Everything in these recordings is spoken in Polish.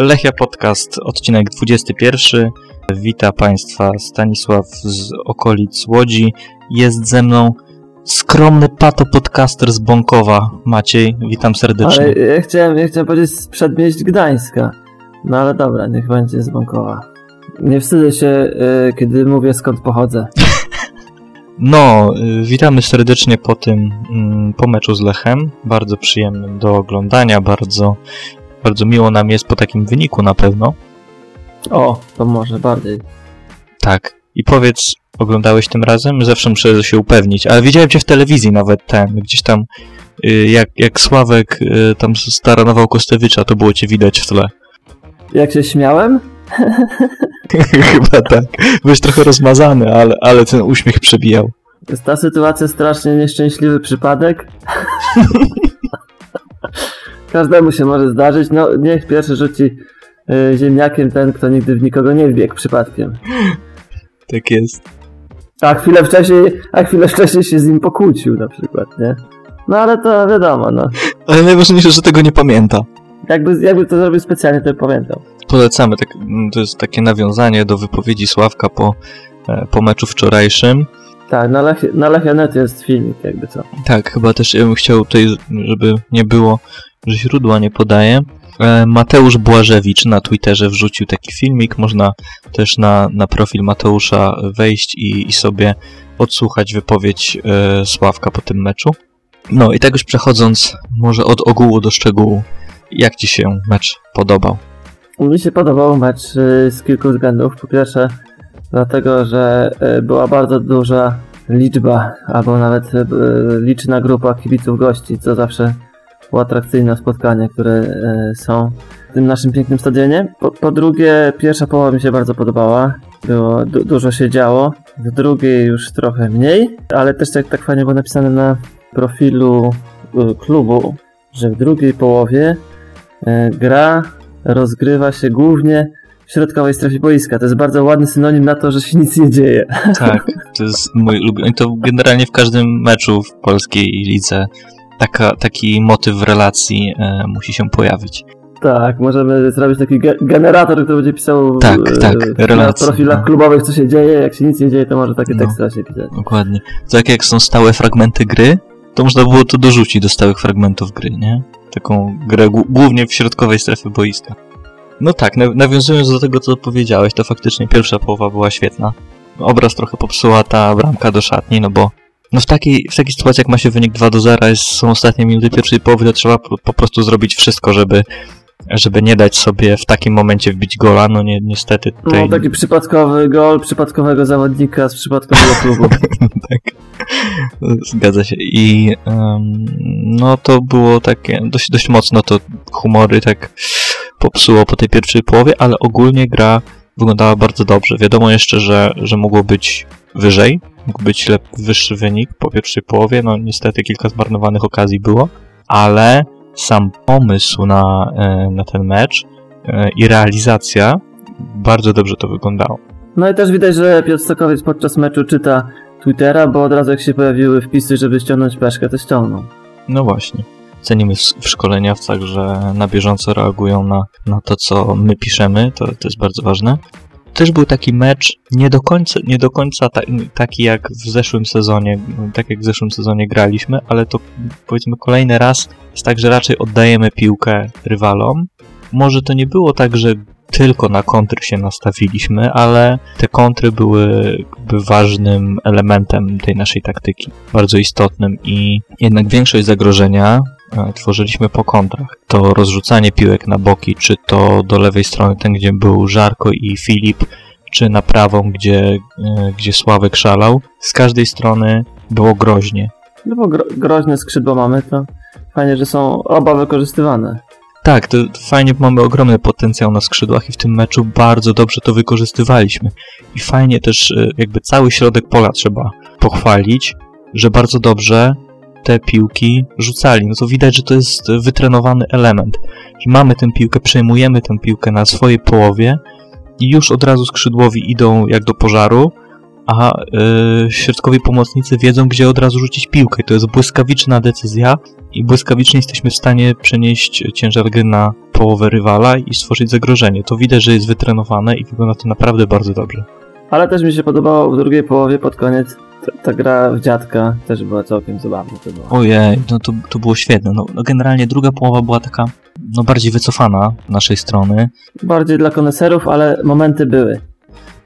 Lechia Podcast, odcinek 21. Wita Państwa Stanisław z okolic Łodzi. Jest ze mną skromny pato podcaster z Bąkowa. Maciej, witam serdecznie. Ale ja chciałem, ja chciałem powiedzieć z przedmieść Gdańska. No ale dobra, niech będzie z Bąkowa. Nie wstydzę się, y, kiedy mówię skąd pochodzę. No, y, witamy serdecznie po tym, mm, po meczu z Lechem. Bardzo przyjemnym do oglądania, bardzo, bardzo miło nam jest po takim wyniku na pewno. O, to może bardziej. Tak. I powiedz, oglądałeś tym razem? Zawsze muszę się upewnić, ale widziałem cię w telewizji nawet ten, gdzieś tam, y, jak, jak Sławek y, tam staranował Kostewicza, to było cię widać w tle. Jak się śmiałem? Chyba tak. Byłeś trochę rozmazany, ale, ale ten uśmiech przebijał. Jest ta sytuacja strasznie nieszczęśliwy przypadek. Każdemu się może zdarzyć. No, niech pierwszy rzuci y, ziemniakiem ten, kto nigdy w nikogo nie wbiegł przypadkiem. Tak jest. A chwilę wcześniej, a chwilę wcześniej się z nim pokłócił na przykład, nie? No ale to wiadomo, no. Ale najważniejsze, że tego nie pamięta. Jakby, jakby to zrobił specjalnie, to by pamiętał. Polecamy, tak, mm, to jest takie nawiązanie do wypowiedzi Sławka po, e, po meczu wczorajszym. Tak, na, Lech, na Lechianet jest filmik, jakby co. Tak, chyba też ja bym chciał tutaj, żeby nie było, źródła nie podaję. E, Mateusz Błażewicz na Twitterze wrzucił taki filmik. Można też na, na profil Mateusza wejść i, i sobie odsłuchać wypowiedź e, Sławka po tym meczu. No i tak już przechodząc może od ogółu do szczegółu, jak Ci się mecz podobał? Mi się podobał mecz y, z kilku względów. Po pierwsze, dlatego, że była bardzo duża liczba, albo nawet liczna grupa kibiców gości, co zawsze uatrakcyjnia spotkania, które y, są w tym naszym pięknym stadionie. Po, po drugie, pierwsza połowa mi się bardzo podobała. Było du dużo się działo. W drugiej już trochę mniej, ale też tak, tak fajnie było napisane na profilu y, klubu, że w drugiej połowie y, gra rozgrywa się głównie w środkowej strefie boiska. To jest bardzo ładny synonim na to, że się nic nie dzieje. Tak, to jest mój ulubiony. To generalnie w każdym meczu w polskiej lidze taka, taki motyw w relacji e, musi się pojawić. Tak, możemy zrobić taki ge generator, który będzie pisał tak, e, tak, na relacje, profilach no. klubowych, co się dzieje. Jak się nic nie dzieje, to może takie No. teksty właśnie pisać. Dokładnie. Tak jak są stałe fragmenty gry, to można było to dorzucić do stałych fragmentów gry, nie? Taką grę głó- głównie w środkowej strefie boiska. No tak, na- nawiązując do tego, co powiedziałeś, to faktycznie pierwsza połowa była świetna. Obraz trochę popsuła ta bramka do szatni, no bo no w takiej, w takiej sytuacji, jak ma się wynik 2 do 0, jest, są ostatnie minuty pierwszej połowy, to trzeba po, po prostu zrobić wszystko, żeby, żeby nie dać sobie w takim momencie wbić gola. No ni niestety tutaj... No, taki przypadkowy gol przypadkowego zawodnika z przypadkowego klubu. tak. Zgadza się. I em, no to było takie dość, dość mocno to humory tak popsuło po tej pierwszej połowie, ale ogólnie gra wyglądała bardzo dobrze. Wiadomo jeszcze, że, że mogło być wyżej, mógł być lep, wyższy wynik po pierwszej połowie. No niestety kilka zmarnowanych okazji było, ale sam pomysł na, e, na ten mecz e, i realizacja bardzo dobrze to wyglądało. No i też widać, że Piotr Stokowiec podczas meczu czyta Twittera, bo od razu jak się pojawiły wpisy, żeby ściągnąć peszkę, to ściągnął. No właśnie. Cenimy w w szkoleniowcach, że na bieżąco reagują na, na to, co my piszemy. To, to jest bardzo ważne. Też był taki mecz nie do końca, nie do końca ta, taki jak w zeszłym sezonie, tak jak w zeszłym sezonie graliśmy, ale to powiedzmy kolejny raz jest tak, że raczej oddajemy piłkę rywalom. Może to nie było tak, że tylko na kontry się nastawiliśmy, ale te kontry były ważnym elementem tej naszej taktyki, bardzo istotnym i jednak większość zagrożenia tworzyliśmy po kontrach. To rozrzucanie piłek na boki, czy to do lewej strony, ten gdzie był Żarko i Filip, czy na prawą, gdzie, e, gdzie Sławek szalał. Z każdej strony było groźnie. No bo gro groźne skrzydła mamy, to fajnie, że są oba wykorzystywane. Tak, to fajnie, bo mamy ogromny potencjał na skrzydłach i w tym meczu bardzo dobrze to wykorzystywaliśmy. I fajnie też e, jakby cały środek pola trzeba pochwalić, że bardzo dobrze te piłki rzucali. No to widać, że to jest wytrenowany element. Że mamy tę piłkę, przejmujemy tę piłkę na swojej połowie i już od razu skrzydłowi idą jak do pożaru, a yy, środkowi pomocnicy wiedzą, gdzie od razu rzucić piłkę. To jest błyskawiczna decyzja i błyskawicznie jesteśmy w stanie przenieść ciężar gry na połowę rywala i stworzyć zagrożenie. To widać, że jest wytrenowane i wygląda to naprawdę bardzo dobrze. Ale też mi się podobało w drugiej połowie pod koniec ta, ta gra w dziadka też była całkiem zabawna. To było. Ojej, no to, to było świetne. No, no generalnie druga połowa była taka no bardziej wycofana z naszej strony. Bardziej dla koneserów, ale momenty były.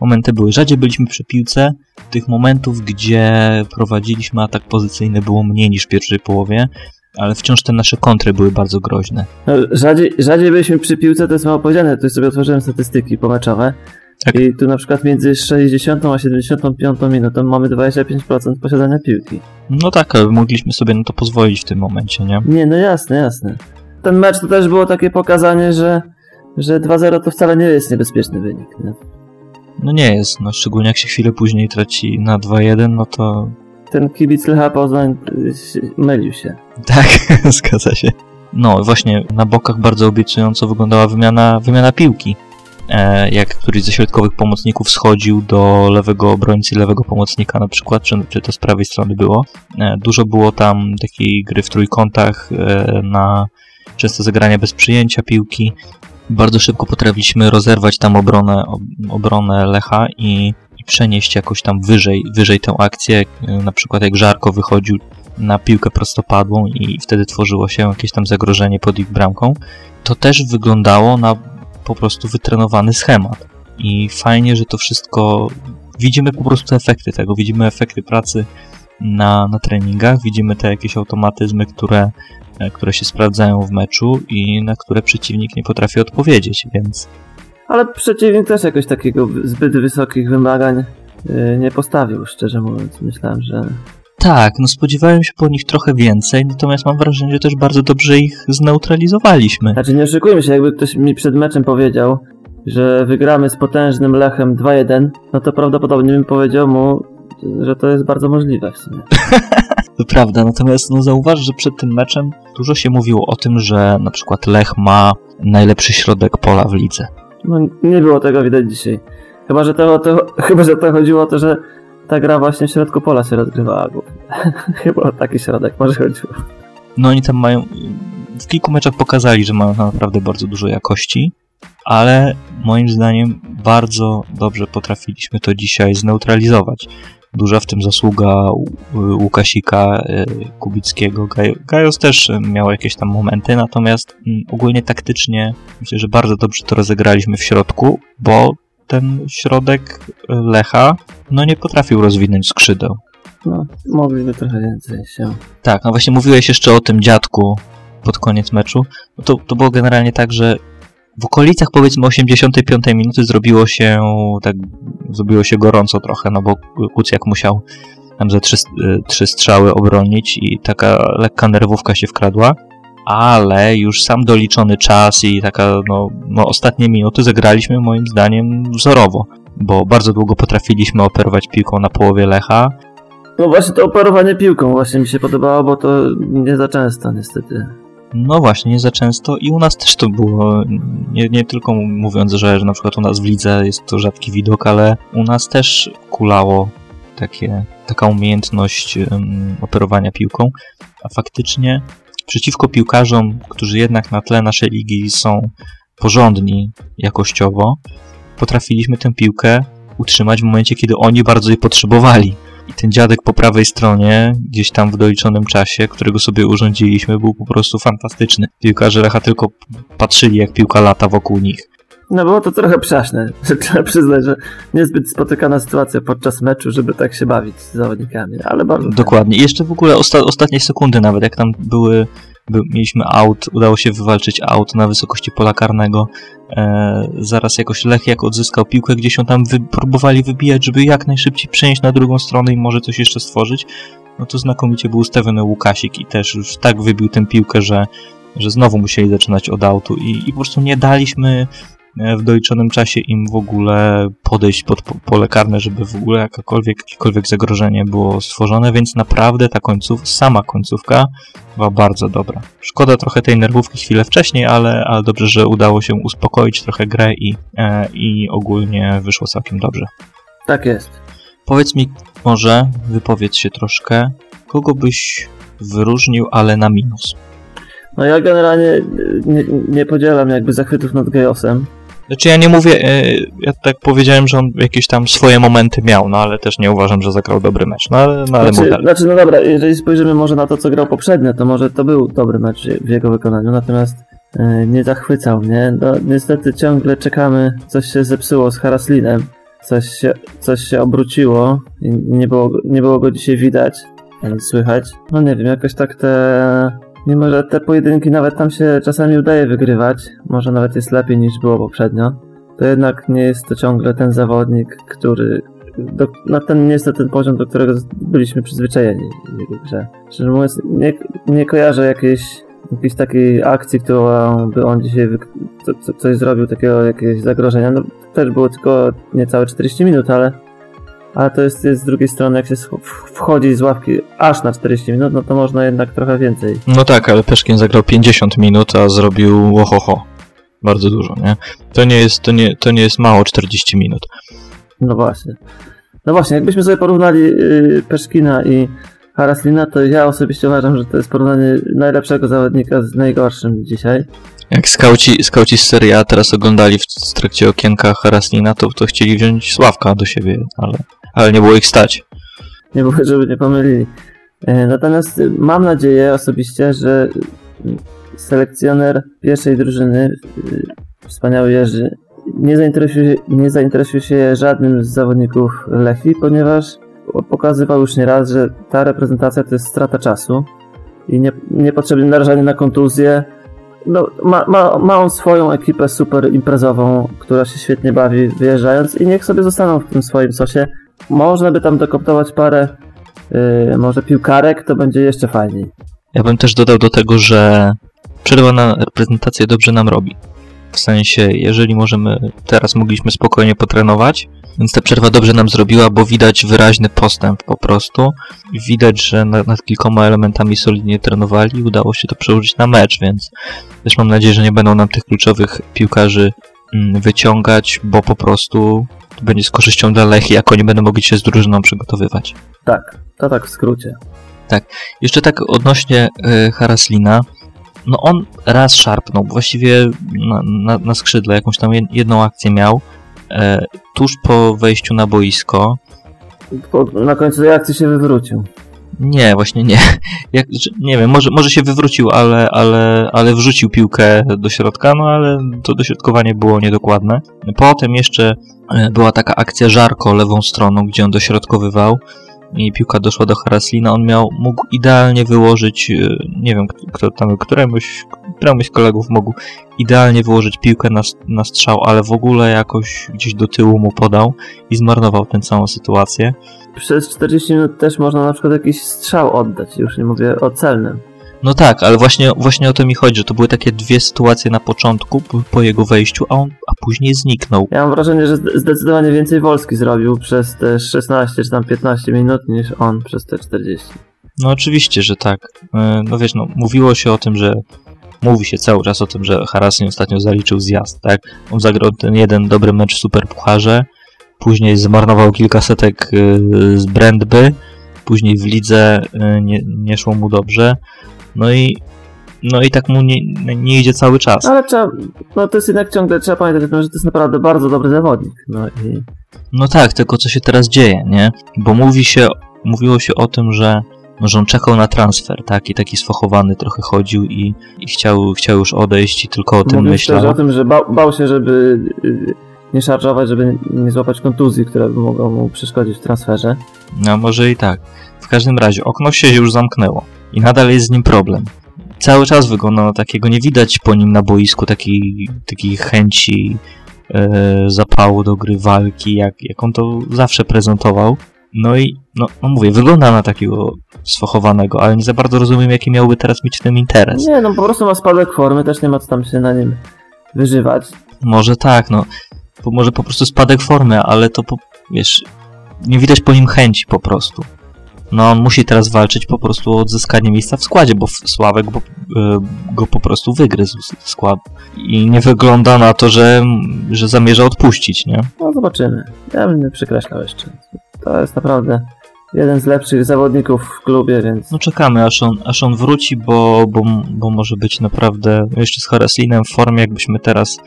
Momenty były. Rzadziej byliśmy przy piłce. Tych momentów, gdzie prowadziliśmy atak pozycyjny było mniej niż w pierwszej połowie, ale wciąż te nasze kontry były bardzo groźne. No, rzadziej, rzadziej byliśmy przy piłce, to jest mało powiedziane. Tu sobie otworzyłem statystyki pomeczowe. Tak. I tu na przykład między 60 a 75 minutą mamy 25% posiadania piłki. No tak, ale mogliśmy sobie na to pozwolić w tym momencie, nie? Nie, no jasne, jasne. Ten mecz to też było takie pokazanie, że, że 2-0 to wcale nie jest niebezpieczny wynik. Nie? No nie jest, no szczególnie jak się chwilę później traci na 2-1, no to Ten kibic Lecha Poznań y, mylił się. tak, zgadza się. No właśnie, na bokach bardzo obiecująco wyglądała wymiana, wymiana piłki. E, jak któryś ze środkowych pomocników schodził do lewego obrońcy, lewego pomocnika na przykład, czy, czy to z prawej strony było. E, dużo było tam takiej gry w trójkątach e, na często zagrania bez przyjęcia piłki. Bardzo szybko potrafiliśmy rozerwać tam obronę, ob, obronę Lecha i, i przenieść jakoś tam wyżej, wyżej tę akcję. Na przykład jak Żarko wychodził na piłkę prostopadłą i wtedy tworzyło się jakieś tam zagrożenie pod ich bramką. To też wyglądało na po prostu wytrenowany schemat. I fajnie, że to wszystko. Widzimy po prostu efekty tego, widzimy efekty pracy na, na treningach, widzimy te jakieś automatyzmy, które, e, które się sprawdzają w meczu i na które przeciwnik nie potrafi odpowiedzieć, więc Ale przeciwnik też jakoś takiego zbyt wysokich wymagań y, nie postawił, szczerze mówiąc. Myślałem, że tak, no spodziewałem się po nich trochę więcej, natomiast mam wrażenie, że też bardzo dobrze ich zneutralizowaliśmy. Znaczy nie oszukujmy się, jakby ktoś mi przed meczem powiedział, że wygramy z potężnym Lechem 2-1, no to prawdopodobnie bym powiedział mu, że to jest bardzo możliwe w sumie. To prawda, natomiast no zauważ, że przed tym meczem dużo się mówiło o tym, że na przykład Lech ma najlepszy środek pola w lidze. No nie było tego widać dzisiaj. Chyba, że to, to, chyba, że to chodziło o to, że ta gra właśnie w środku pola się rozgrywała. głównie. chyba o taki środek może chodziło. No oni tam mają. W kilku meczach pokazali, że mają naprawdę bardzo dużo jakości, ale moim zdaniem bardzo dobrze potrafiliśmy to dzisiaj zneutralizować. Duża w tym zasługa Łukasika, y, Kubickiego. Gaj- Gajos też y, miał jakieś tam momenty, natomiast mm, ogólnie taktycznie myślę, że bardzo dobrze to rozegraliśmy w środku, bo ten środek y, Lecha no nie potrafił rozwinąć skrzydeł. No, mogliby trochę więcej się. Tak, no właśnie mówiłeś jeszcze o tym dziadku pod koniec meczu. No to, to było generalnie tak, że w okolicach powiedzmy 85 minuty zrobiło się tak, zrobiło się gorąco trochę, no bo Kucjak musiał tam ze trzy, y, trzy strzały obronić i taka lekka nerwówka się wkradła, ale już sam doliczony czas i taka no, no ostatnie minuty zagraliśmy moim zdaniem wzorowo, bo bardzo długo potrafiliśmy operować piłką na połowie Lecha, No właśnie to operowanie piłką właśnie mi się podobało, bo to nie za często niestety. No właśnie, nie za często i u nas też to było, nie, nie tylko mówiąc, że, że na przykład u nas w lidze jest to rzadki widok, ale u nas też kulało takie, taka umiejętność em, operowania piłką, a faktycznie przeciwko piłkarzom, którzy jednak na tle naszej ligi są porządni jakościowo, potrafiliśmy tę piłkę utrzymać w momencie, kiedy oni bardzo jej potrzebowali. I ten dziadek po prawej stronie, gdzieś tam w doliczonym czasie, którego sobie urządziliśmy, był po prostu fantastyczny. Piłkarze Lecha tylko patrzyli, jak piłka lata wokół nich. No było to trochę prześne. Trzeba przyznać, że niezbyt spotykana sytuacja podczas meczu, żeby tak się bawić z zawodnikami, ale bardzo Dokładnie. I jeszcze w ogóle osta ostatnie sekundy nawet, jak tam były, by, mieliśmy aut, udało się wywalczyć aut na wysokości pola karnego. E, zaraz jakoś Lech jak odzyskał piłkę, gdzieś ją tam wy, próbowali wybijać, żeby jak najszybciej przenieść na drugą stronę i może coś jeszcze stworzyć. No to znakomicie był ustawiony Łukasik i też już tak wybił tę piłkę, że, że znowu musieli zaczynać od autu i, i po prostu nie daliśmy w doliczonym czasie im w ogóle podejść pod po- pole karne, żeby w ogóle jakakolwiek, jakiekolwiek zagrożenie było stworzone, więc naprawdę ta końców, sama końcówka była bardzo dobra. Szkoda trochę tej nerwówki chwilę wcześniej, ale, ale dobrze, że udało się uspokoić trochę grę i, e, i ogólnie wyszło całkiem dobrze. Tak jest. Powiedz mi może, wypowiedz się troszkę, kogo byś wyróżnił, ale na minus? No ja generalnie nie, nie podzielam jakby zachwytów nad Gejosem. Znaczy ja nie mówię, e, ja tak powiedziałem, że on jakieś tam swoje momenty miał, no ale też nie uważam, że zagrał dobry mecz, no ale, no, ale Znaczy, model. znaczy, no dobra, jeżeli spojrzymy może na to, co grał poprzednio, to może to był dobry mecz w jego wykonaniu, natomiast e, nie zachwycał mnie. No, niestety ciągle czekamy, coś się zepsuło z Haraslinem, coś się, coś się obróciło i nie było, go- nie było go dzisiaj widać, ani słychać. No nie wiem, jakoś tak te... Mimo, że te pojedynki nawet tam się czasami udaje wygrywać, może nawet jest lepiej niż było poprzednio, to jednak nie jest to ciągle ten zawodnik, który do, na ten nie jest to ten poziom, do którego byliśmy przyzwyczajeni w mówiąc, nie, nie kojarzę jakiejś, jakiejś takiej akcji, którą by on dzisiaj wy, co, co, coś zrobił, takiego jakiegoś zagrożenia. No, też było tylko niecałe 40 minut, ale, ale to jest, jest z drugiej strony, jak się wchodzi z ławki aż na 40 minut, no to można jednak trochę więcej. No tak, ale Peszkin zagrał 50 minut, a zrobił łohoho. Bardzo dużo, nie? To nie jest, to nie, to nie jest mało 40 minut. No właśnie. No właśnie, jakbyśmy sobie porównali yy, Peszkina i Haraslina, to ja osobiście uważam, że to jest porównanie najlepszego zawodnika z najgorszym dzisiaj. Jak skauci, skauci z Serie A teraz oglądali w, w trakcie okienka Haraslina, to, to chcieli wziąć Sławka do siebie, ale, ale nie było ich stać. Nie było, żeby nie pomylili. E, Natomiast mam nadzieję osobiście, że selekcjoner pierwszej drużyny, y, wspaniały Jerzy, nie zainteresuje, nie zainteresuje się żadnym z zawodników Lechii, ponieważ pokazywał już nieraz, że ta reprezentacja to jest strata czasu i nie, niepotrzebne narażanie na kontuzję. No, ma, ma, ma on swoją ekipę super imprezową, która się świetnie bawi wyjeżdżając i niech sobie zostaną w tym swoim sosie. Można by tam dokoptować parę yy, może piłkarek, to będzie jeszcze fajniej. Ja bym też dodał do tego, że przerwa na reprezentację dobrze nam robi. W sensie, jeżeli możemy, teraz mogliśmy spokojnie potrenować, więc ta przerwa dobrze nam zrobiła, bo widać wyraźny postęp po prostu. Widać, że nad, nad kilkoma elementami solidnie trenowali i udało się to przełożyć na mecz, więc też mam nadzieję, że nie będą nam tych kluczowych piłkarzy mm, wyciągać, bo po prostu będzie z korzyścią dla Lechii, jak oni będą mogli się z drużyną przygotowywać. Tak, to tak w skrócie. Jeszcze tak odnośnie y, Haraslina. No on raz szarpnął, właściwie na, na, na skrzydle jakąś tam jed- jedną akcję miał. E, tuż po wejściu na boisko. Po, na końcu tej akcji się wywrócił. Nie, właśnie nie. Jak, nie wiem, może, może się wywrócił, ale, ale, ale wrzucił piłkę do środka, no ale to dośrodkowanie było niedokładne. Potem jeszcze e, była taka akcja żarko lewą stroną, gdzie on dośrodkowywał i piłka doszła do Haraslina. On miał, mógł idealnie wyłożyć, e, nie wiem kto, tam, któremuś, któremuś kolegów mógł idealnie wyłożyć piłkę na, na strzał, ale w ogóle jakoś gdzieś do tyłu mu podał i zmarnował tę całą sytuację. Przez 40 minut też można na przykład jakiś strzał oddać, już nie mówię o celnym. No tak, ale właśnie, właśnie o to mi chodzi, że to były takie dwie sytuacje na początku, po- jego wejściu, a on a później zniknął. Ja mam wrażenie, że zde- zdecydowanie więcej Wolski zrobił przez te 16 czy tam 15 minut niż on przez te 40. No oczywiście, że tak. E, No wiesz, no mówiło się o tym, że mówi się cały czas o tym, że Harasin ostatnio zaliczył zjazd, tak? On zagrał ten jeden dobry mecz w Superpucharze, później zmarnował kilka setek e, z Brandby, później w lidze e, nie, nie szło mu dobrze, no i no i tak mu nie, nie idzie cały czas. Ale trzeba, no to jest jednak ciągle, trzeba pamiętać że to jest naprawdę bardzo dobry zawodnik. No i No tak, tylko co się teraz dzieje, nie? Bo mówi się, mówiło się o tym, że, no, że on czekał na transfer, tak? I taki sfachowany trochę chodził i, i chciał, chciał już odejść i tylko o tym mówił myślał. też o tym, że bał, bał się, żeby y, nie szarżować, żeby nie złapać kontuzji, które by mogą mu przeszkodzić w transferze. No może i tak. W każdym razie, okno się już zamknęło i nadal jest z nim problem. Cały czas wygląda na takiego, nie widać po nim na boisku takiej, takiej chęci, e, zapału do gry, walki, jak, jak on to zawsze prezentował. No i, no, no mówię, wygląda na takiego sfachowanego, ale nie za bardzo rozumiem, jaki miałby teraz mieć w tym interes. Nie, no po prostu ma spadek formy, też nie ma co tam się na nim wyżywać. Może tak, no. Po, może po prostu spadek formy, ale to, po, wiesz, nie widać po nim chęci po prostu. No, on musi teraz walczyć po prostu o odzyskanie miejsca w składzie, bo Sławek bo, e, go po prostu wygryzł z składu. I nie wygląda na to, że, że zamierza odpuścić, nie? No zobaczymy. Ja bym nie przekreślał jeszcze. to jest naprawdę jeden z lepszych zawodników w klubie, więc... No czekamy, aż on, aż on wróci, bo, bo, bo może być naprawdę jeszcze z Haraslinem w formie, jakbyśmy teraz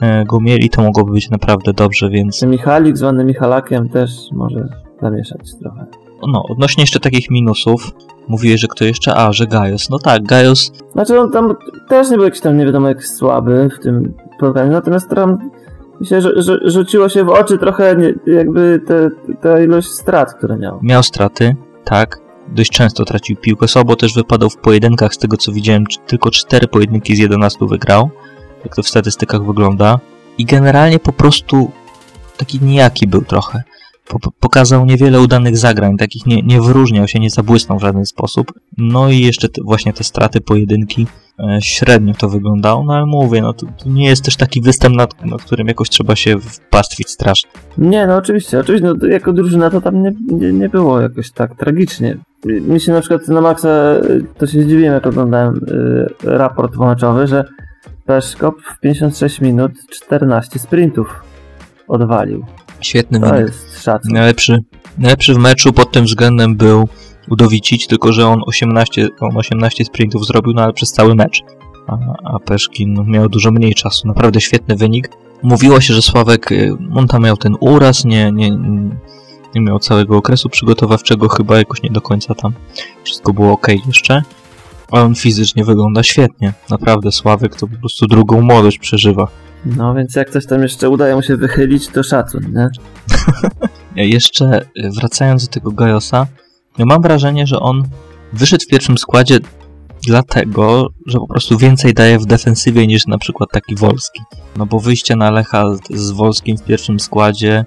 e, go mieli, to mogłoby być naprawdę dobrze, więc... Michalik zwany Michalakiem też może zamieszać trochę. No, odnośnie jeszcze takich minusów, mówiłeś, że kto jeszcze? A, że Gajos. No tak, Gajos... Znaczy on tam też nie był jakiś tam nie wiadomo jak słaby w tym programie, natomiast tam Myślę, że, że rzuciło się w oczy trochę jakby te, ta ilość strat, które miał. Miał straty, tak. Dość często tracił piłkę. Słabo też wypadał w pojedynkach, z tego co widziałem, tylko 4 pojedynki z 11 wygrał. Jak to w statystykach wygląda. I generalnie po prostu taki nijaki był trochę pokazał niewiele udanych zagrań, takich nie, nie wyróżniał się, nie zabłysnął w żaden sposób. No i jeszcze te, właśnie te straty, pojedynki, e, średnio to wyglądało, no ale mówię, no to, to nie jest też taki występ, nad, nad, którym jakoś trzeba się wpastwić strasznie. Nie, no oczywiście, oczywiście, no, jako drużyna to tam nie, nie, nie było jakoś tak tragicznie. Mi się na przykład na Maxa, to się zdziwiłem jak oglądałem y, raport pomaczowy, że Peszkop w 56 minut 14 sprintów odwalił. Świetny to wynik. jest szacun. Najlepszy, najlepszy w meczu pod tym względem był Udowicić, tylko że on 18, on 18 sprintów zrobił, no ale przez cały mecz. A, a Peszkin miał dużo mniej czasu. Naprawdę świetny wynik. Mówiło się, że Sławek, y, on tam miał ten uraz, nie, nie, nie miał całego okresu przygotowawczego, chyba jakoś nie do końca tam wszystko było ok jeszcze. A on fizycznie wygląda świetnie. Naprawdę Sławek to po prostu drugą młodość przeżywa. No więc jak coś tam jeszcze udaje mu się wychylić, to szacun, nie? jeszcze y, wracając do tego Gajosa, ja mam wrażenie, że on wyszedł w pierwszym składzie dlatego, że po prostu więcej daje w defensywie niż na przykład taki Wolski. No bo wyjście na Lecha z Wolskim w pierwszym składzie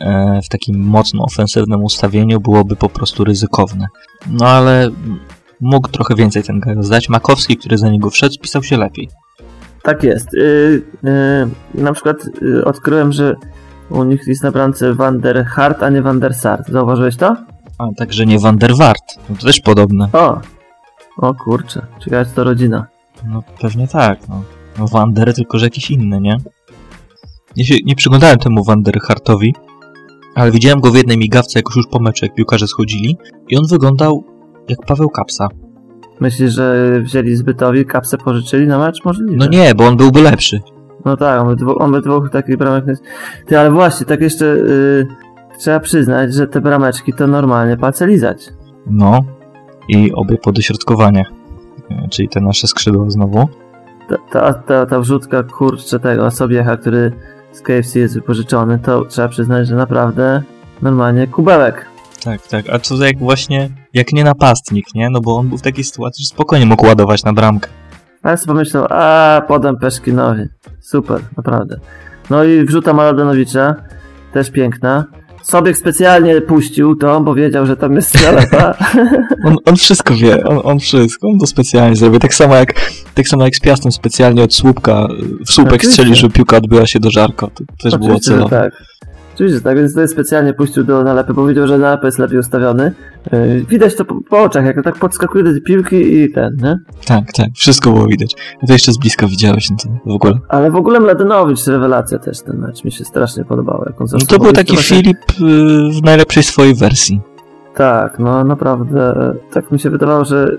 e, w takim mocno ofensywnym ustawieniu byłoby po prostu ryzykowne. No ale mógł trochę więcej ten Gajos dać. Makowski, który za niego wszedł, spisał się lepiej. Tak jest. Yy, yy, na przykład yy, odkryłem, że u nich jest na bramce Van der Hart, a nie Van der Sar. Zauważyłeś to? A, także nie Van der Wart. To też podobne. O! O kurczę, ciekawe to rodzina. No pewnie tak, no. no Van der, tylko że jakiś inny, nie? Ja się nie przyglądałem temu Van der Hartowi, ale widziałem go w jednej migawce jakoś już po meczu, jak piłkarze schodzili i on wyglądał jak Paweł Kapsa. Myślisz, że wzięli zbytowi, kapsę pożyczyli na mecz? Możliwe. No nie, bo on byłby lepszy. No tak, on by, on by dwóch takich bramek... Ty, ale właśnie, tak jeszcze yy, trzeba przyznać, że te brameczki to normalnie palce lizać. No i obie po dośrodkowaniach, yy, czyli te nasze skrzydła znowu. Ta, ta, ta, ta wrzutka kurczę tego osobiecha, który z KFC jest wypożyczony, to trzeba przyznać, że naprawdę normalnie kubełek. Tak, tak. A co jak właśnie, jak nie napastnik, nie? No bo on był w takiej sytuacji, że spokojnie mógł ładować na bramkę. Ale sobie pomyślał, a podam Peszkinowi. Super, naprawdę. No i wrzuta Maladenowicza, też piękna. Sobiek specjalnie puścił to, bo wiedział, że tam jest zaleta. on, on wszystko wie, on, on, wszystko, on to specjalnie zrobił. Tak samo jak, tak samo jak z Piastem specjalnie od słupka, w słupek strzelił, żeby piłka odbyła się do żarko. To też Oczywiście, było celowe. Tak. Oczywiście, tak, więc tutaj specjalnie puścił do nalepy, bo wiedział, że nalepy jest lepiej ustawiony. Yy, widać to po, po, oczach, jak tak podskakuje do tej piłki i ten, nie? Tak, tak, wszystko było widać. To jeszcze z bliska widziałeś no to w ogóle. Ale w ogóle Mladenowicz, rewelacja też ten mecz, mi się strasznie podobał. Jak on no to był taki Filip yy, w najlepszej swojej wersji. Tak, no naprawdę, tak mi się wydawało, że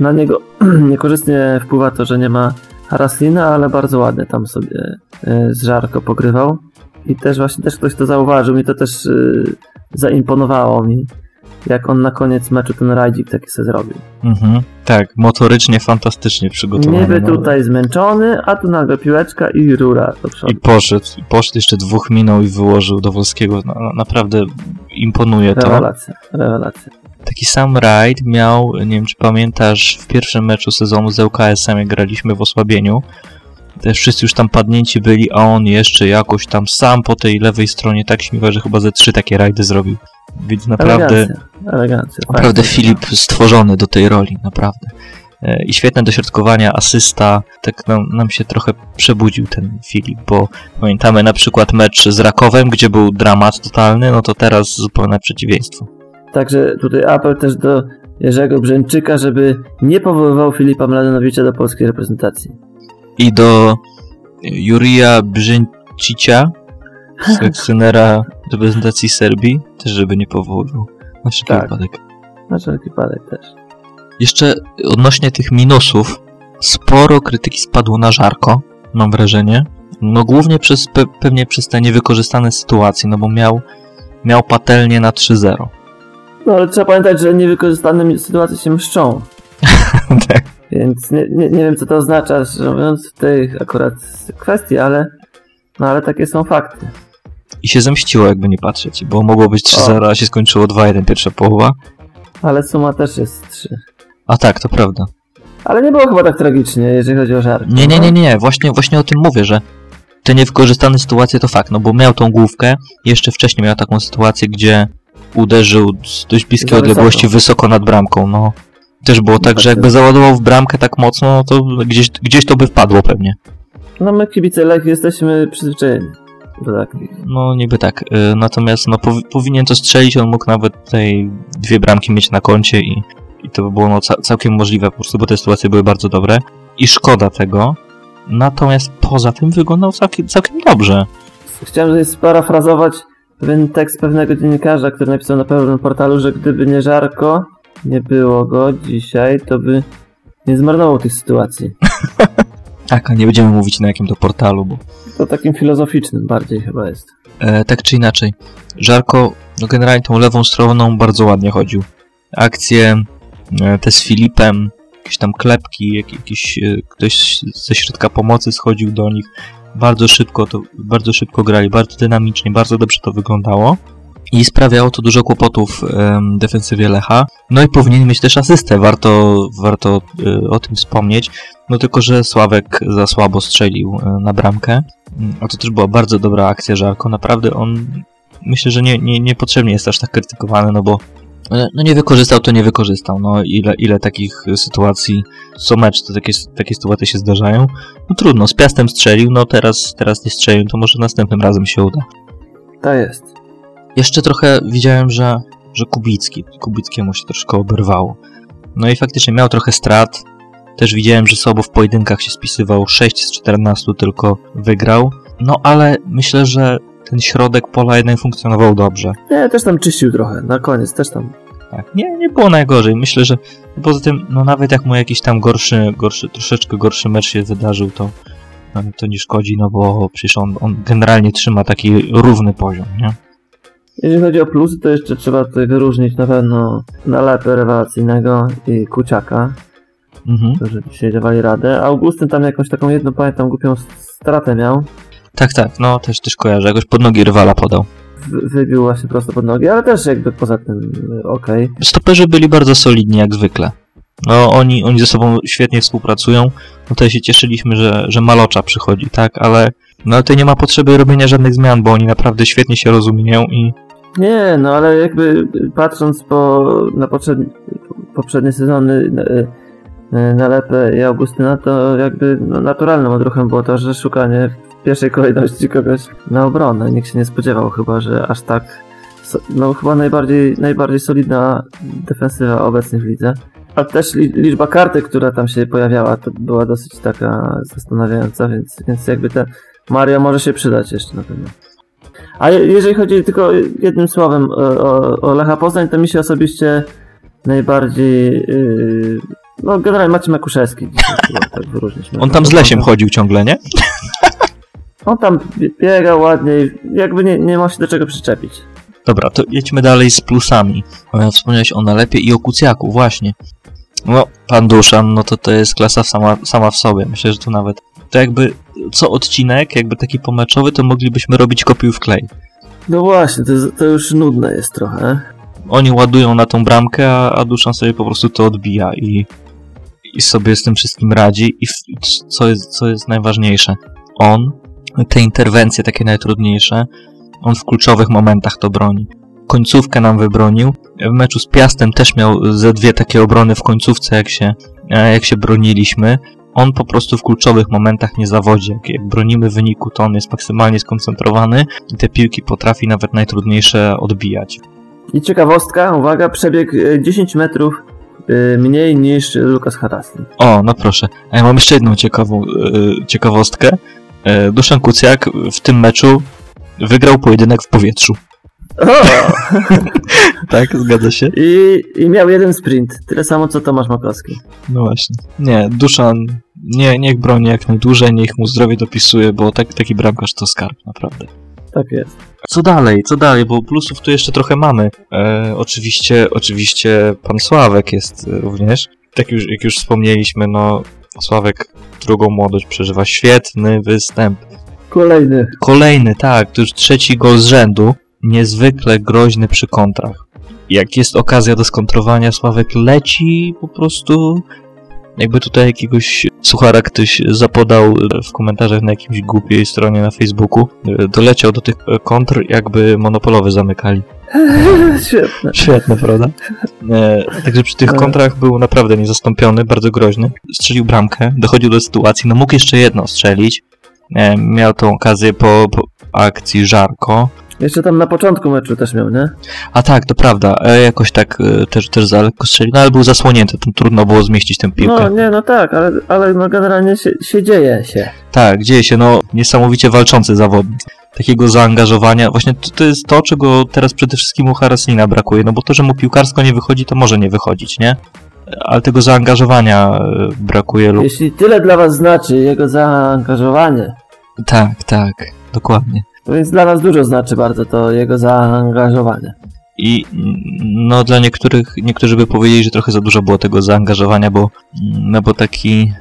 na niego niekorzystnie wpływa to, że nie ma Haraslina, ale bardzo ładnie tam sobie yy, z żarko pogrywał. I też właśnie też ktoś to zauważył, mi to też yy, zaimponowało mi, jak on na koniec meczu ten rajdzik taki sobie zrobił. Mhm, tak, motorycznie fantastycznie przygotowany. Niby no. tutaj zmęczony, a tu nagle piłeczka i rura do przodu. I poszedł, poszedł jeszcze dwóch minął i wyłożył do Wolskiego. No, naprawdę imponuje to. Rewelacja, rewelacja. Taki sam rajd miał, nie wiem czy pamiętasz, w pierwszym meczu sezonu z LKS-em, jak graliśmy w osłabieniu, też wszyscy już tam padnięci byli, a on jeszcze jakoś tam sam po tej lewej stronie tak śmiewa, że chyba ze trzy takie rajdy zrobił. Więc naprawdę, elegancja, elegancja, naprawdę Filip stworzony do tej roli, naprawdę. E, I świetne dośrodkowania, asysta, tak nam, nam się trochę przebudził ten Filip, bo pamiętamy na przykład mecz z Rakowem, gdzie był dramat totalny, no to teraz zupełne przeciwieństwo. Także tutaj apel też do Jerzego Brzęczyka, żeby nie powoływał Filipa Mladenowicza do polskiej reprezentacji i do Jurija Brzęcicia, Selekcjonera reprezentacji Serbii też, żeby nie powoływał. Na wszelki Tak. wypadek. Na wszelki wypadek też. Jeszcze odnośnie tych minusów, sporo krytyki spadło na żarko, mam wrażenie. No głównie przez, pe, pewnie przez te niewykorzystane sytuacje, no bo miał, miał patelnię na 3-0. No ale trzeba pamiętać, że niewykorzystane sytuacje się mszczą. tak. Więc nie, nie, nie wiem, co to oznacza, że mówiąc w tej akurat kwestii, ale, no, ale takie są fakty. I się zemściło, jakby nie patrzeć, bo mogło być 3-0, a się skończyło 2-1 pierwsza połowa. Ale suma też jest 3. A tak, to prawda. Ale nie było chyba tak tragicznie, jeżeli chodzi o żart. Nie, nie, nie, nie, właśnie, właśnie o tym mówię, że te niewykorzystane sytuacje to fakt, no bo miał tą główkę, jeszcze wcześniej miał taką sytuację, gdzie uderzył z dość bliskiej Za odległości wysoko nad bramką, no. Też było tak, tak że jakby załadował w bramkę tak mocno, no to gdzieś, gdzieś to by wpadło pewnie. No my kibice Lech jesteśmy przyzwyczajeni do takich. No niby tak, y, natomiast no powi- powinien to strzelić, on mógł nawet tej dwie bramki mieć na koncie i, i to by było no, ca- całkiem możliwe po prostu, bo te sytuacje były bardzo dobre i szkoda tego. Natomiast poza tym wyglądał całkiem, całkiem dobrze. Chciałem tutaj sparafrazować pewien tekst pewnego dziennikarza, który napisał na pewnym portalu, że gdyby nie Żarko, nie było go dzisiaj, to by nie zmarnował tych sytuacji. Tak, a nie będziemy mówić na jakim to portalu, bo To takim filozoficznym bardziej chyba jest. e, tak czy inaczej. Żarko, no generalnie tą lewą stroną bardzo ładnie chodził. Akcje e, te z Filipem, jakieś tam klepki, jak, jakiś e, ktoś ze środka pomocy schodził do nich. Bardzo szybko to, bardzo szybko grali, bardzo dynamicznie, bardzo dobrze to wyglądało. I sprawiało to dużo kłopotów defensywie Lecha. No i powinien mieć też asystę, warto, warto e, o tym wspomnieć. No tylko, że Sławek za słabo strzelił e, na bramkę. Mm, A to też była bardzo dobra akcja Żarko. Naprawdę on myślę, że nie, nie, niepotrzebnie jest aż tak krytykowany, no bo e, no nie wykorzystał, to nie wykorzystał. No ile, ile takich sytuacji co mecz, to takie, takie sytuacje się zdarzają. No trudno, z Piastem strzelił, no teraz, teraz nie strzelił, to może następnym razem się uda. Tak jest. Jeszcze trochę widziałem, że, że Kubicki, Kubickiemu się troszkę oberwało. No i faktycznie miał trochę strat. Też widziałem, że słabo w pojedynkach się spisywał. 6 z 14 tylko wygrał. No ale myślę, że ten środek pola jednak funkcjonował dobrze. Nie, też tam czyścił trochę, na koniec też tam. Tak, nie, nie było najgorzej. Myślę, że poza tym, no nawet jak mu jakiś tam gorszy, gorszy troszeczkę gorszy mecz się wydarzył, to, no, to nie szkodzi, no bo przecież on, on generalnie trzyma taki równy poziom, nie? Jeżeli chodzi o plusy, to jeszcze trzeba tutaj wyróżnić na pewno nalepę rewelacyjnego i Kuciaka, Mhm. którzy dzisiaj dawali radę. Augustyn tam jakąś taką jedną, pamiętam, głupią stratę miał. Tak, tak, no też, też kojarzę. Jakoś pod nogi rywala podał. Wy- Wybił właśnie prosto pod nogi, ale też jakby poza tym y, okej. Stoperzy byli bardzo solidni jak zwykle. No oni, oni ze sobą świetnie współpracują. No tutaj się cieszyliśmy, że, że Malocza przychodzi, tak, ale no tutaj nie ma potrzeby robienia żadnych zmian, bo oni naprawdę świetnie się rozumieją i Nie, no ale jakby patrząc po, na poprzednie, poprzednie sezony y, y, nalepę i Augustyna, to jakby no, naturalnym odruchem było to, że szukanie w pierwszej kolejności kogoś na obronę. Nikt się nie spodziewał chyba, że aż tak no chyba najbardziej, najbardziej solidna defensywa obecnie w lidze. A też li, liczba kartek, która tam się pojawiała, to była dosyć taka zastanawiająca, więc, więc jakby te Mario może się przydać jeszcze na pewno. A je- jeżeli chodzi tylko jednym słowem o, o, o Lecha Poznań, to mi się osobiście najbardziej yy, no generalnie Maciej Makuszewski tak wyróżnić. on tam z Lesiem chodzi ciągle, nie? On tam bie- biega ładnie jakby nie, nie ma się do czego przyczepić. Dobra, to jedźmy dalej z plusami. E, Wspomniałeś o nalepie i o kucjaku, właśnie. No, pan Duszan, no to to jest klasa sama, sama w sobie. Myślę, że tu nawet to jakby co odcinek, jakby taki pomeczowy, to moglibyśmy robić kopiuj w klej. No właśnie, to, to już nudne jest trochę. Oni ładują na tą bramkę, a, a Duszan sobie po prostu to odbija i, i sobie z tym wszystkim radzi. I co, jest, co jest najważniejsze, on, te interwencje takie najtrudniejsze, on w kluczowych momentach to broni. Końcówkę nam wybronił. W meczu z Piastem też miał ze dwie takie obrony w końcówce, jak się, e, jak się broniliśmy. On po prostu w kluczowych momentach nie zawodzi. Jak, jak bronimy wyniku, to on jest maksymalnie skoncentrowany i te piłki potrafi nawet najtrudniejsze odbijać. I ciekawostka, uwaga, przebieg y, 10 metrów y, mniej niż Lukas Harasli. O, no proszę. A ja mam jeszcze jedną ciekawą e, ciekawostkę. E, Duszan Kucjak w tym meczu wygrał pojedynek w powietrzu. O! Tak, zgadza się? I, I miał jeden sprint. Tyle samo co Tomasz Makowski. No właśnie. Nie, Duszan, nie, niech broni jak najdłużej, niech mu zdrowie dopisuje, bo tak, taki bramkarz to skarb, naprawdę. Tak jest. Co dalej, co dalej, bo plusów tu jeszcze trochę mamy. E, oczywiście, oczywiście pan Sławek jest e, również. Tak już, jak już wspomnieliśmy, no Sławek drugą młodość przeżywa świetny występ. Kolejny. Kolejny, tak, to już trzeci gol z rzędu. Niezwykle groźny przy kontrach. Jak jest okazja do skontrowania, Sławek leci po prostu. Jakby tutaj jakiegoś suchara ktoś zapodał w komentarzach na jakimś głupiej stronie na Facebooku, e, doleciał do tych e, kontr, jakby monopolowy zamykali. Świetne. Świetne, prawda? E, także przy tych kontrach był naprawdę niezastąpiony, bardzo groźny. Strzelił bramkę, dochodził do sytuacji, no mógł jeszcze jedno strzelić. E, miał tą okazję po, po akcji Żarko. Jeszcze tam na początku meczu też miał, nie? A tak, to prawda, e, jakoś tak e, też, też za lekko strzelił, no ale był zasłonięty, tam trudno było zmieścić tę piłkę. No nie, no tak, ale, ale no generalnie się, się dzieje się. Tak, dzieje się, no niesamowicie walczący zawodnik. Takiego zaangażowania, właśnie to, to jest to, czego teraz przede wszystkim u Haraslina brakuje, no bo to, że mu piłkarsko nie wychodzi, to może nie wychodzić, nie? Ale tego zaangażowania e, brakuje lub... Jeśli tyle dla was znaczy jego zaangażowanie, Tak, tak, dokładnie. To więc dla nas dużo znaczy bardzo to jego zaangażowanie. I mm, no dla niektórych, niektórzy by powiedzieli, że trochę za dużo było tego zaangażowania, bo, mm, no bo taki,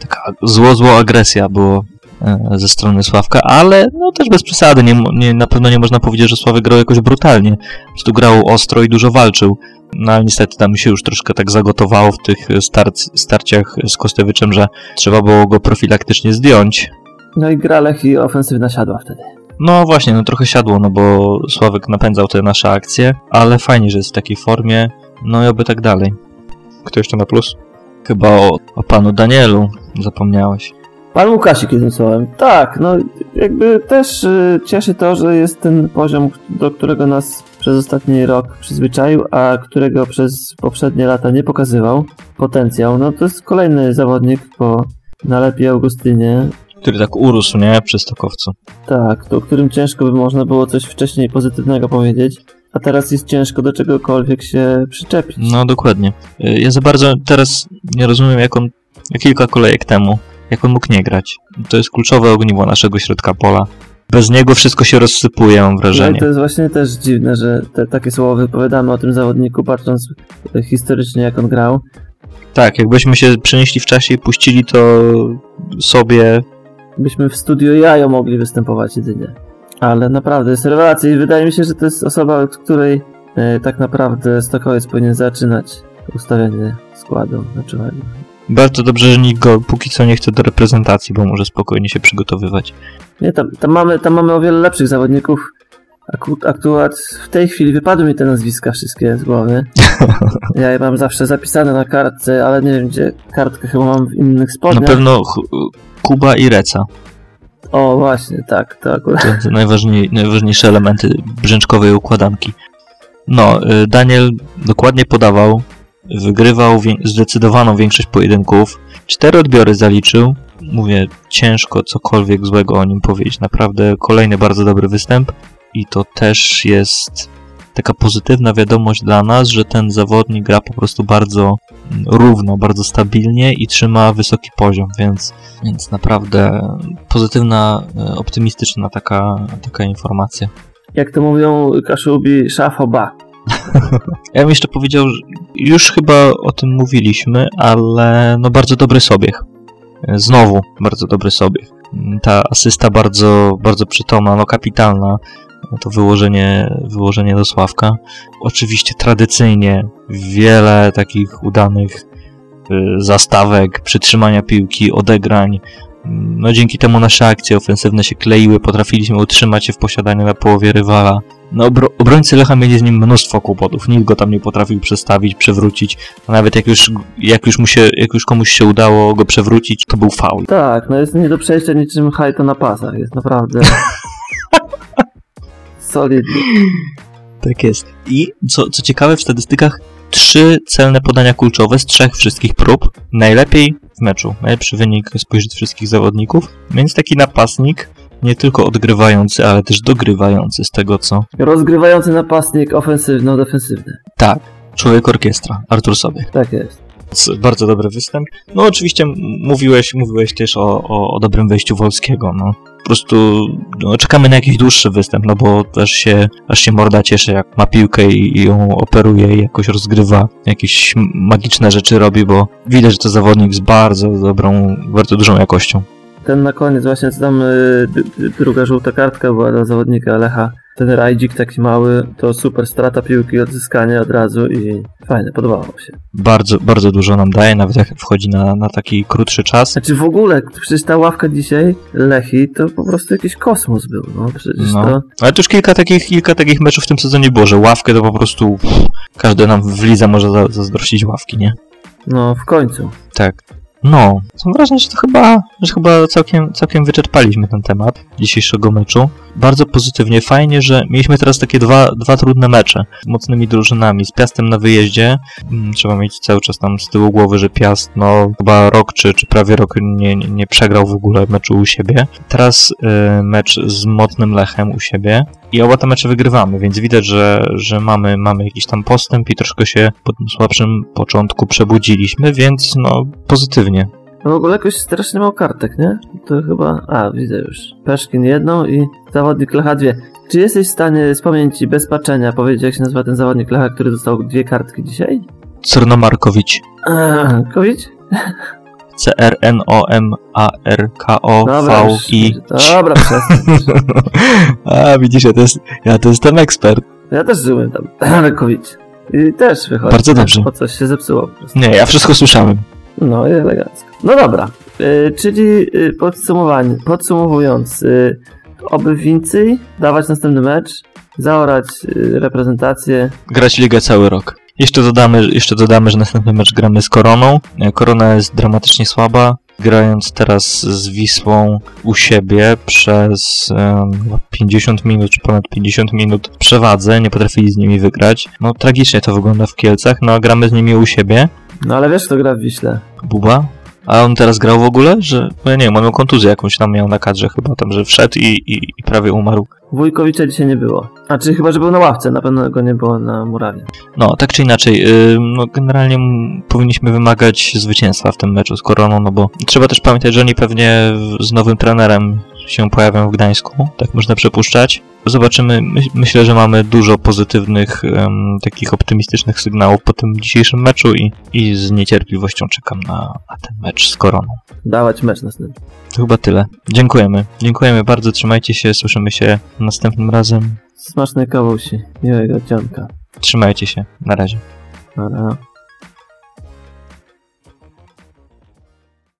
taka zło, zło agresja było e, ze strony Sławka, ale no też bez przesady, nie, nie, na pewno nie można powiedzieć, że Sławek grał jakoś brutalnie. Po prostu grał ostro i dużo walczył. No ale niestety tam się już troszkę tak zagotowało w tych starc, starciach z Kostewiczem, że trzeba było go profilaktycznie zdjąć. No i gra Lech i ofensywna siadła wtedy. No właśnie, no trochę siadło, no bo Sławek napędzał te nasze akcje, ale fajnie, że jest w takiej formie, no i oby tak dalej. Kto jeszcze na plus? Chyba o, o panu Danielu zapomniałeś. Pan Łukasik jednym słowem. Tak, no jakby też y, cieszy to, że jest ten poziom, do którego nas przez ostatni rok przyzwyczaił, a którego przez poprzednie lata nie pokazywał. Potencjał, no to jest kolejny zawodnik po nalepie Augustynie. Który tak urósł, nie? Przy Stokowcu. Tak, to o którym ciężko by można było coś wcześniej pozytywnego powiedzieć. A teraz jest ciężko do czegokolwiek się przyczepić. No dokładnie. Y, Ja za bardzo teraz nie rozumiem, jak on, kilka kolejek temu, jak on mógł nie grać. To jest kluczowe ogniwo naszego środka pola. Bez niego wszystko się rozsypuje, mam No i wrażenie. to jest właśnie też dziwne, że te, takie słowa wypowiadamy o tym zawodniku, patrząc historycznie jak on grał. Tak, jakbyśmy się przenieśli w czasie i puścili to sobie byśmy w studio jajo mogli występować jedynie. Ale naprawdę jest rewelacja i wydaje mi się, że to jest osoba, od której e, tak naprawdę Stokowiec powinien zaczynać ustawianie składu meczowego. Bardzo dobrze, że nikt go póki co nie chce do reprezentacji, bo może spokojnie się przygotowywać. Nie, tam, tam, mamy, tam mamy o wiele lepszych zawodników. Aku, akurat w tej chwili wypadły mi te nazwiska wszystkie z głowy. Ja je mam zawsze zapisane na kartce, ale nie wiem gdzie. Kartkę chyba mam w innych Na spodniach. pewno Ch- Kuba i Reca. O, właśnie, tak, to akurat. To, to najważniej, najważniejsze elementy brzęczkowej układanki. No, y, Daniel dokładnie podawał, wygrywał wię- zdecydowaną większość pojedynków. Cztery odbiory zaliczył. Mówię, ciężko cokolwiek złego o nim powiedzieć. Naprawdę kolejny bardzo dobry występ. I to też jest taka pozytywna wiadomość dla nas, że ten zawodnik gra po prostu bardzo mm, równo, bardzo stabilnie i trzyma wysoki poziom, więc, więc naprawdę pozytywna, e, optymistyczna taka, taka informacja. Jak to mówią Kaszubi, szafoba. Ja bym jeszcze powiedział, już chyba o tym mówiliśmy, ale no bardzo dobry sobieg. E, Znowu bardzo dobry sobieg. Mm, Ta asysta bardzo, bardzo przytomna, no kapitalna. To wyłożenie, wyłożenie do Sławka. Oczywiście tradycyjnie wiele takich udanych y, zastawek, przytrzymania piłki, odegrań. No dzięki temu nasze akcje ofensywne się kleiły, potrafiliśmy utrzymać się w posiadaniu na połowie rywala. No, obro- obrońcy Lecha mieli z nim mnóstwo kłopotów. Nikt go tam nie potrafił przestawić, przewrócić. A nawet jak już, jak już, mu się, jak już komuś się udało go przewrócić, to był faul. Tak, no jest nie do przejścia niczym hajto na pasach. Jest naprawdę solidny. Tak jest. I co, co ciekawe, w statystykach trzy celne podania kulczowe z trzech wszystkich prób. Najlepiej w meczu. Najlepszy wynik spośród wszystkich zawodników. Więc taki napastnik nie tylko odgrywający, ale też dogrywający z tego, co... Rozgrywający napastnik ofensywno-defensywny. Tak, człowiek orkiestra, Artur Sobie. Tak jest. Bardzo dobry występ. No oczywiście mówiłeś, mówiłeś też o, o, o dobrym wejściu Wolskiego, no. Po prostu no, czekamy na jakiś dłuższy występ, no bo aż się, aż się morda cieszy, jak ma piłkę i, i ją operuje i jakoś rozgrywa, jakieś magiczne rzeczy robi, bo widać, że to zawodnik z bardzo dobrą, bardzo dużą jakością. Ten na koniec właśnie co tam y, d- druga żółta kartka była dla zawodnika Lecha. Ten rajdzik taki mały, to super strata piłki, odzyskanie od razu i fajne, podobało się. Bardzo, bardzo dużo nam daje, nawet jak wchodzi na, na taki krótszy czas. Znaczy w ogóle, przecież ta ławka dzisiaj, Lechi, to po prostu jakiś kosmos był, no przecież No. to... Ale to już kilka takich, kilka takich meczów w tym sezonie było, że ławkę to po prostu pff, każdy nam w lidze może za, zazdrościć ławki, nie? No, w końcu. Tak. No, mam wrażenie, że to chyba, że chyba całkiem, całkiem wyczerpaliśmy ten temat dzisiejszego meczu. Bardzo pozytywnie, fajnie, że mieliśmy teraz takie dwa, dwa trudne mecze z mocnymi drużynami. Z Piastem na wyjeździe, mm, trzeba mieć cały czas tam z tyłu głowy, że Piast, no chyba rok czy, czy prawie rok nie, nie, przegrał w ogóle meczu u siebie. Teraz y, mecz z mocnym Lechem u siebie i oba te mecze wygrywamy, więc widać, że, że mamy, mamy jakiś tam postęp i troszkę się po tym słabszym początku przebudziliśmy, więc no pozytywnie. No w ogóle jakoś strasznie mało kartek, nie? To chyba... A, widzę już. Peszkin jedną i zawodnik Lecha dwie. Czy jesteś w stanie z pamięci, bez patrzenia, powiedzieć jak się nazywa ten zawodnik Lecha, który dostał dwie kartki dzisiaj? Cernomarkowicz. Eee, Kowić? C-R-N-O-M-A-R-K-O-V-I. Dobra, przestań. A, widzisz, ja to, jest, ja to jestem ekspert. Ja też żyłem tam. Rakowicz. I też wychodzi. Bardzo dobrze. Bo coś się zepsuło po prostu. Nie, ja wszystko słyszałem. No i elegancko. No dobra. Y, czyli y, podsumowanie, podsumowując, y, oby więcej dawać następny mecz, zaorać reprezentację. Grać ligę cały rok. Jeszcze dodamy, jeszcze dodamy, że następny mecz gramy z Koroną. E, Korona jest dramatycznie słaba. Grając teraz z Wisłą u siebie przez em, 50 minut, czy ponad 50 minut w przewadze, nie potrafili z nimi wygrać. No tragicznie to wygląda w Kielcach, no a gramy z nimi u siebie. No ale wiesz kto gra w Wiśle? Buba. A on teraz grał w ogóle? Że, no ja nie wiem, on miał kontuzję jakąś tam miał na kadrze chyba tam, że wszedł i, i, i prawie umarł. Wójkowicza dzisiaj nie było. A czy chyba, że był na ławce, na pewno go nie było na murawie. No, tak czy inaczej, yy, no generalnie powinniśmy wymagać zwycięstwa w tym meczu z Koroną, no bo trzeba też pamiętać, że oni pewnie z nowym trenerem się pojawią w Gdańsku, tak można przypuszczać. Zobaczymy, my, myślę, że mamy dużo pozytywnych, em, takich optymistycznych sygnałów po tym dzisiejszym meczu i, i z niecierpliwością czekam na, na ten mecz z Koroną. Dawać mecz następny. To chyba tyle. Dziękujemy. Dziękujemy bardzo, trzymajcie się, słyszymy się następnym razem. Smacznej kawusi. Miłego dzionka. Trzymajcie się, na razie. Dobra.